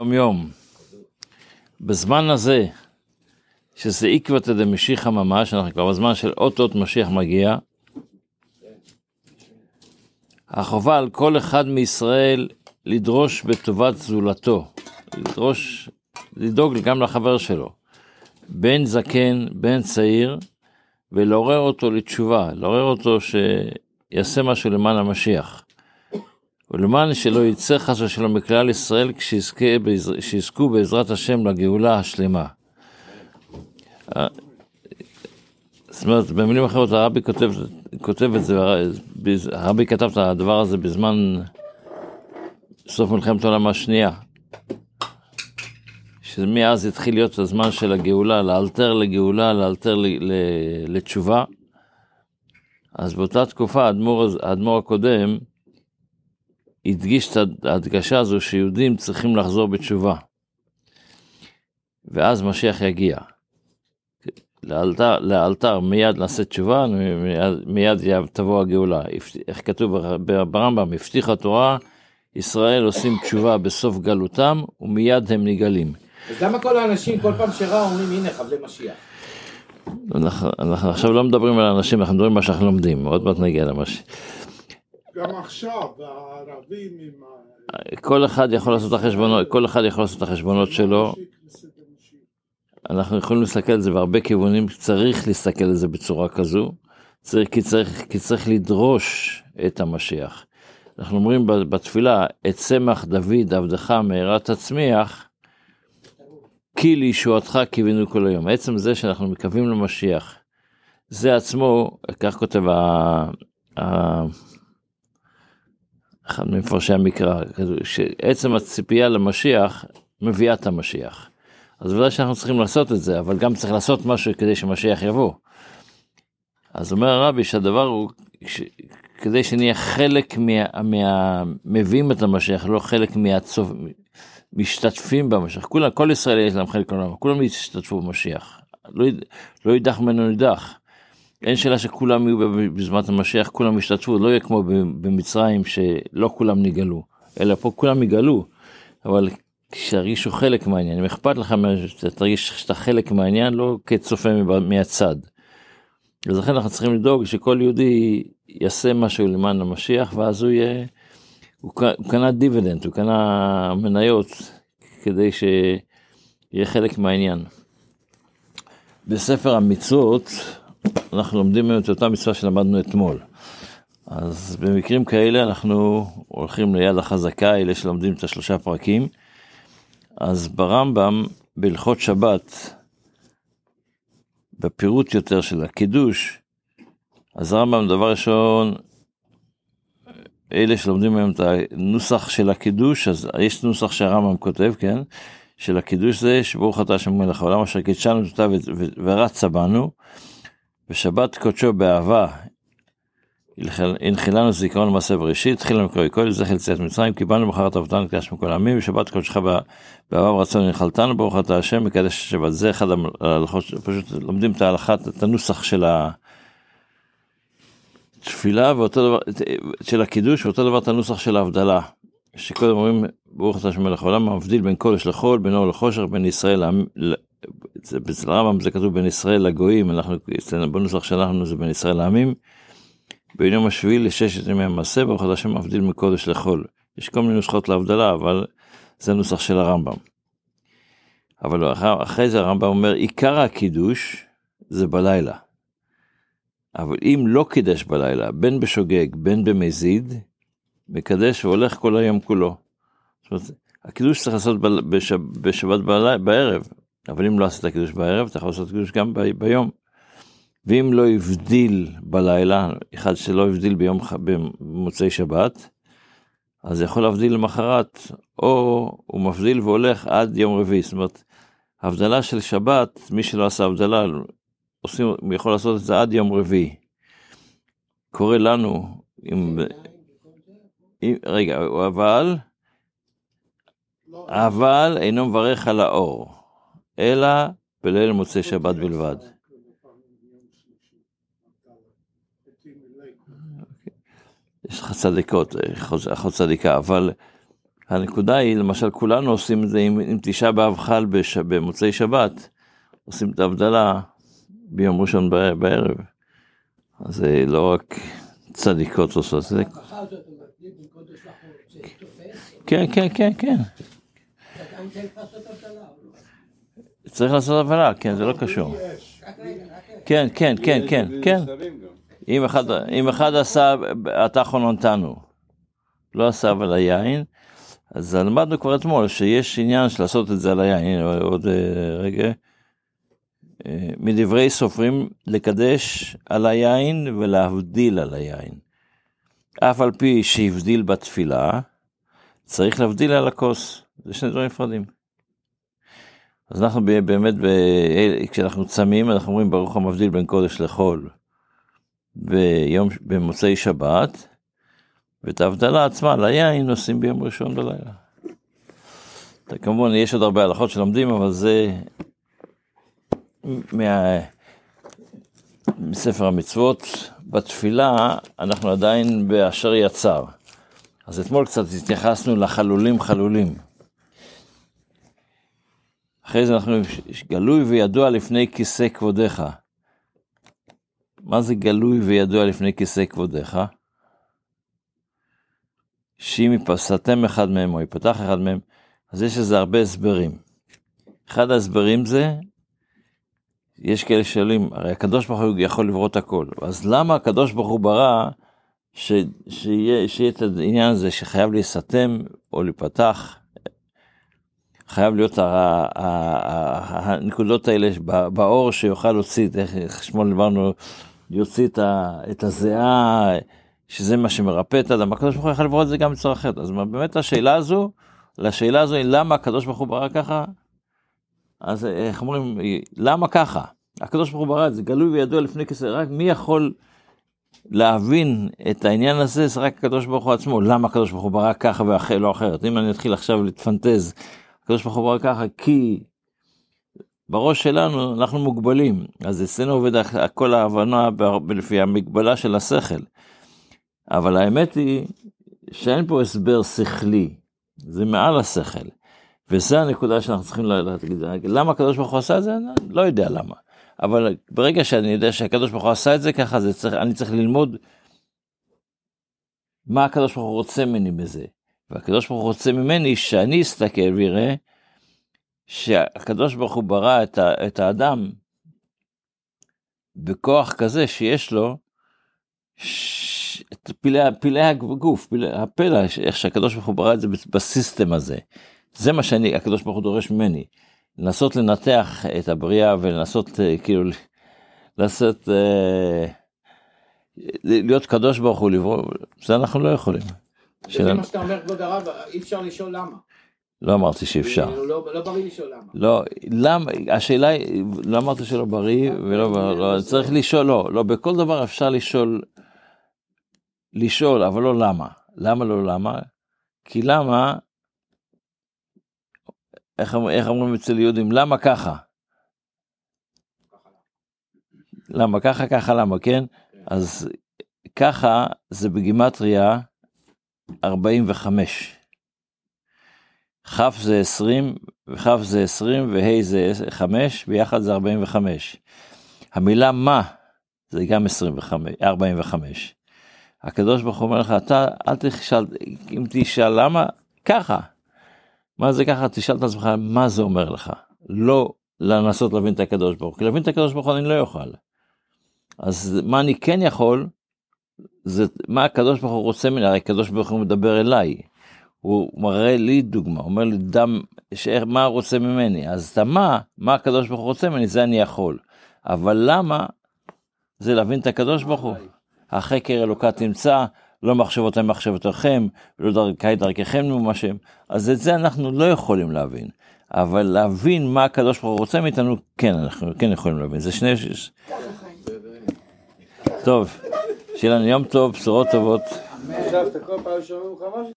יום יום. בזמן הזה, שזה עקבתא דמשיחא ממש, אנחנו כבר בזמן של אות משיח מגיע, החובה על כל אחד מישראל לדרוש בטובת זולתו, לדרוש, לדאוג גם לחבר שלו, בין זקן, בין צעיר, ולעורר אותו לתשובה, לעורר אותו שיעשה משהו למען המשיח. ולמען שלא יצא חס ושלום מכלל ישראל כשיזכו בעזרת השם לגאולה השלמה. זאת אומרת, במילים אחרות הרבי כותב, את זה, הרבי כתב את הדבר הזה בזמן סוף מלחמת העולם השנייה. שמאז התחיל להיות הזמן של הגאולה, לאלתר לגאולה, לאלתר לתשובה. אז באותה תקופה האדמו"ר, האדמו"ר הקודם הדגיש את ההדגשה הזו שיהודים צריכים לחזור בתשובה. ואז משיח יגיע. לאלתר, לאלתר מיד נעשה תשובה, מיד, מיד תבוא הגאולה. איך כתוב ברמב"ם, הבטיחה תורה, ישראל עושים תשובה בסוף גלותם ומיד הם נגאלים. אז למה כל האנשים כל פעם שראו אומרים הנה חבלי משיח? אנחנו, אנחנו עכשיו לא מדברים על האנשים, אנחנו מדברים על מה שאנחנו לומדים, עוד מעט נגיע למשיח. גם עכשיו, הערבים עם ה... כל אחד יכול לעשות את החשבונות, כל אחד יכול לעשות את החשבונות שלו. אנחנו יכולים להסתכל על זה בהרבה כיוונים, צריך להסתכל על זה בצורה כזו, צריך, כי, צריך, כי צריך לדרוש את המשיח. אנחנו אומרים בתפילה, את צמח דוד עבדך מהרה תצמיח, כי לישועתך קיווינו כל היום. עצם זה שאנחנו מקווים למשיח, זה עצמו, כך כותב ה... ה... אחד ממפרשי המקרא, שעצם הציפייה למשיח מביאה את המשיח. אז ודאי שאנחנו צריכים לעשות את זה, אבל גם צריך לעשות משהו כדי שמשיח יבוא. אז אומר הרבי שהדבר הוא, ש... כדי שנהיה חלק מה... מה... מביאים את המשיח, לא חלק מהצופ... משתתפים במשיח. כולם, כל ישראל יש להם חלק עולם, כולם ישתתפו במשיח. לא, לא יידח ממנו נידח. אין שאלה שכולם יהיו בזמן המשיח, כולם ישתתפו, לא יהיה כמו במצרים שלא כולם נגאלו, אלא פה כולם יגאלו, אבל כשירגישו חלק מהעניין, אם אכפת לך, תרגיש שאתה חלק מהעניין, לא כצופה מהצד. אז לכן אנחנו צריכים לדאוג שכל יהודי יעשה משהו למען המשיח, ואז הוא יהיה, הוא קנה דיבידנד, הוא קנה מניות, כדי שיהיה חלק מהעניין. בספר המצוות, אנחנו לומדים היום את אותה מצווה שלמדנו אתמול. אז במקרים כאלה אנחנו הולכים ליד החזקה, אלה שלומדים את השלושה פרקים. אז ברמב"ם, בהלכות שבת, בפירוט יותר של הקידוש, אז רמב"ם, דבר ראשון, אלה שלומדים היום את הנוסח של הקידוש, אז יש נוסח שהרמב"ם כותב, כן? של הקידוש זה, שברוך אתה השם מלך העולם אשר קידשנו אותה ורצה בנו, ושבת קודשו באהבה, הנחילנו זיכרון למעשה בראשית, התחילה מקרוא כל זכר לציית מצרים, קיבלנו מחרת אבותינו קדש מכל העמים, ושבת קודשך באהבה ורצון הנחלתנו, ברוך אתה השם, מקדש שבת. זה אחד ההלכות, פשוט לומדים את ההלכה, את הנוסח של התפילה, ואותו דבר, של הקידוש, ואותו דבר את הנוסח של ההבדלה. שקודם אומרים, ברוך אתה השם מלך העולם, מבדיל בין קודש לחול, בין אור לחושך, בין ישראל אצל הרמב"ם זה כתוב בין ישראל לגויים, אנחנו, בנוסח שלנו זה בין ישראל לעמים. בין יום השביעי לששת ימי המעשה, ברוך השם מבדיל מקודש לחול. יש כל מיני נוסחות להבדלה, אבל זה נוסח של הרמב"ם. אבל אחרי זה הרמב"ם אומר, עיקר הקידוש זה בלילה. אבל אם לא קידש בלילה, בין בשוגג, בין במזיד, מקדש והולך כל היום כולו. זאת אומרת, הקידוש צריך לעשות בשבת בערב, אבל אם לא עשית קידוש בערב, אתה יכול לעשות קידוש גם ב, ביום. ואם לא הבדיל בלילה, אחד שלא הבדיל ביום, במוצאי שבת, אז יכול להבדיל למחרת, או הוא מבדיל והולך עד יום רביעי. זאת אומרת, הבדלה של שבת, מי שלא עשה הבדלה, עושים, יכול לעשות את זה עד יום רביעי. קורה לנו, אם, אם, רגע, אבל, אבל אינו מברך על האור. אלא בליל מוצאי שבת בלבד. יש לך צדיקות, אחות צדיקה, אבל הנקודה היא, למשל, כולנו עושים את זה אם, אם תשעה באב חל בש, במוצאי שבת, עושים את ההבדלה ביום ראשון בערב. אז זה לא רק צדיקות עושות את זה. תופס? כן, כן, כן, כן. צריך לעשות הבדלה, כן, זה לא קשור. כן, כן, כן, כן, כן. אם אחד, אם אחד עשה, אתה חוננתנו, לא עשה אבל היין, אז למדנו כבר אתמול שיש עניין של לעשות את זה על היין, הנה עוד אה, רגע. אה, מדברי סופרים לקדש על היין ולהבדיל על היין. אף על פי שהבדיל בתפילה, צריך להבדיל על הכוס, זה שני דברים נפרדים. אז אנחנו באמת, ב- כשאנחנו צמים, אנחנו אומרים ברוך המבדיל בין קודש לחול. ביום, במוצאי שבת, ואת ההבדלה עצמה ליין עושים ביום ראשון בלילה. כמובן, יש עוד הרבה הלכות שלומדים, אבל זה מה... מספר המצוות. בתפילה אנחנו עדיין באשר יצר. אז אתמול קצת התייחסנו לחלולים חלולים. אחרי זה אנחנו, גלוי וידוע לפני כיסא כבודיך. מה זה גלוי וידוע לפני כיסא כבודיך? שאם יפסתם אחד מהם או יפתח אחד מהם, אז יש לזה הרבה הסברים. אחד ההסברים זה, יש כאלה שואלים, הרי הקדוש ברוך הוא יכול לברוא את הכל, אז למה הקדוש ברוך הוא ברא ש, שיהיה, שיהיה את העניין הזה שחייב להיסתם או להיפתח? חייב להיות הנקודות האלה באור שיוכל להוציא, איך אתמול דיברנו, יוציא את, הזיעה, שזה מה שמרפא את האדם, הקדוש ברוך הוא יכול לברוא את זה גם בצורה אחרת. אז באמת השאלה הזו, לשאלה הזו היא למה הקדוש ברוך הוא ברא ככה, אז איך אומרים, למה ככה? הקדוש ברוך הוא ברא את זה, גלוי וידוע לפני כסף, רק מי יכול להבין את העניין הזה, זה רק הקדוש ברוך הוא עצמו, למה הקדוש ברוך הוא ברא ככה ולא אחרת. אם אני אתחיל עכשיו להתפנטז, הקדוש ברוך הוא ככה כי בראש שלנו אנחנו מוגבלים, אז אצלנו עובד כל ההבנה לפי המגבלה של השכל. אבל האמת היא שאין פה הסבר שכלי, זה מעל השכל. וזה הנקודה שאנחנו צריכים להגיד, למה הקדוש ברוך הוא עשה את זה? אני לא יודע למה. אבל ברגע שאני יודע שהקדוש ברוך הוא עשה את זה ככה, זה צריך, אני צריך ללמוד מה הקדוש ברוך הוא רוצה ממני בזה. והקדוש ברוך הוא רוצה ממני שאני אסתכל ויראה שהקדוש ברוך הוא ברא את, ה, את האדם בכוח כזה שיש לו ש... את פלאי, פלאי הגוף, פלאי, הפלא, איך שהקדוש ברוך הוא ברא את זה בסיסטם הזה. זה מה שאני, הקדוש ברוך הוא דורש ממני. לנסות לנתח את הבריאה ולנסות אה, כאילו לעשות, אה, להיות קדוש ברוך הוא, לברוא, זה אנחנו לא יכולים. לפי שלנו. מה שאתה אומר, כבוד הרב, אי אפשר לשאול למה. לא אמרתי שאפשר. כאילו, לא לא בריא לשאול למה. לא, למה, השאלה היא, לא אמרתי שלא בריא, ולא, לא, צריך לשאול, לא, לא, בכל דבר אפשר לשאול, לשאול, אבל לא למה. למה לא למה? כי למה, איך, אמר- איך אומרים אצל יהודים, למה ככה? למה ככה, ככה, למה, כן? אז ככה זה בגימטריה 45. כ' זה 20, וכ' זה 20, וה' זה 5, ביחד זה 45. המילה מה זה גם 25, 45. הקדוש ברוך הוא אומר לך, אתה אל תשאל, אם תשאל למה, ככה. מה זה ככה? תשאל את עצמך מה זה אומר לך. לא לנסות להבין את הקדוש ברוך הוא, כי להבין את הקדוש ברוך הוא אני לא אוכל. אז מה אני כן יכול, זה מה הקדוש ברוך הוא רוצה ממני, הרי הקדוש ברוך הוא מדבר אליי. הוא מראה לי דוגמה, אומר לי דם, שאיך, מה הוא רוצה ממני, אז את המה, מה הקדוש ברוך הוא רוצה ממני, זה אני יכול. אבל למה, זה להבין את הקדוש ברוך הוא. החקר אלוקה תמצא, לא מחשבותיי מחשבותיכם, ולא דרכי דרככם מממשם, אז את זה אנחנו לא יכולים להבין. אבל להבין מה הקדוש ברוך הוא רוצה מאיתנו, כן, אנחנו כן יכולים להבין. זה שני... טוב, שיהיה לנו יום טוב, בשורות טובות.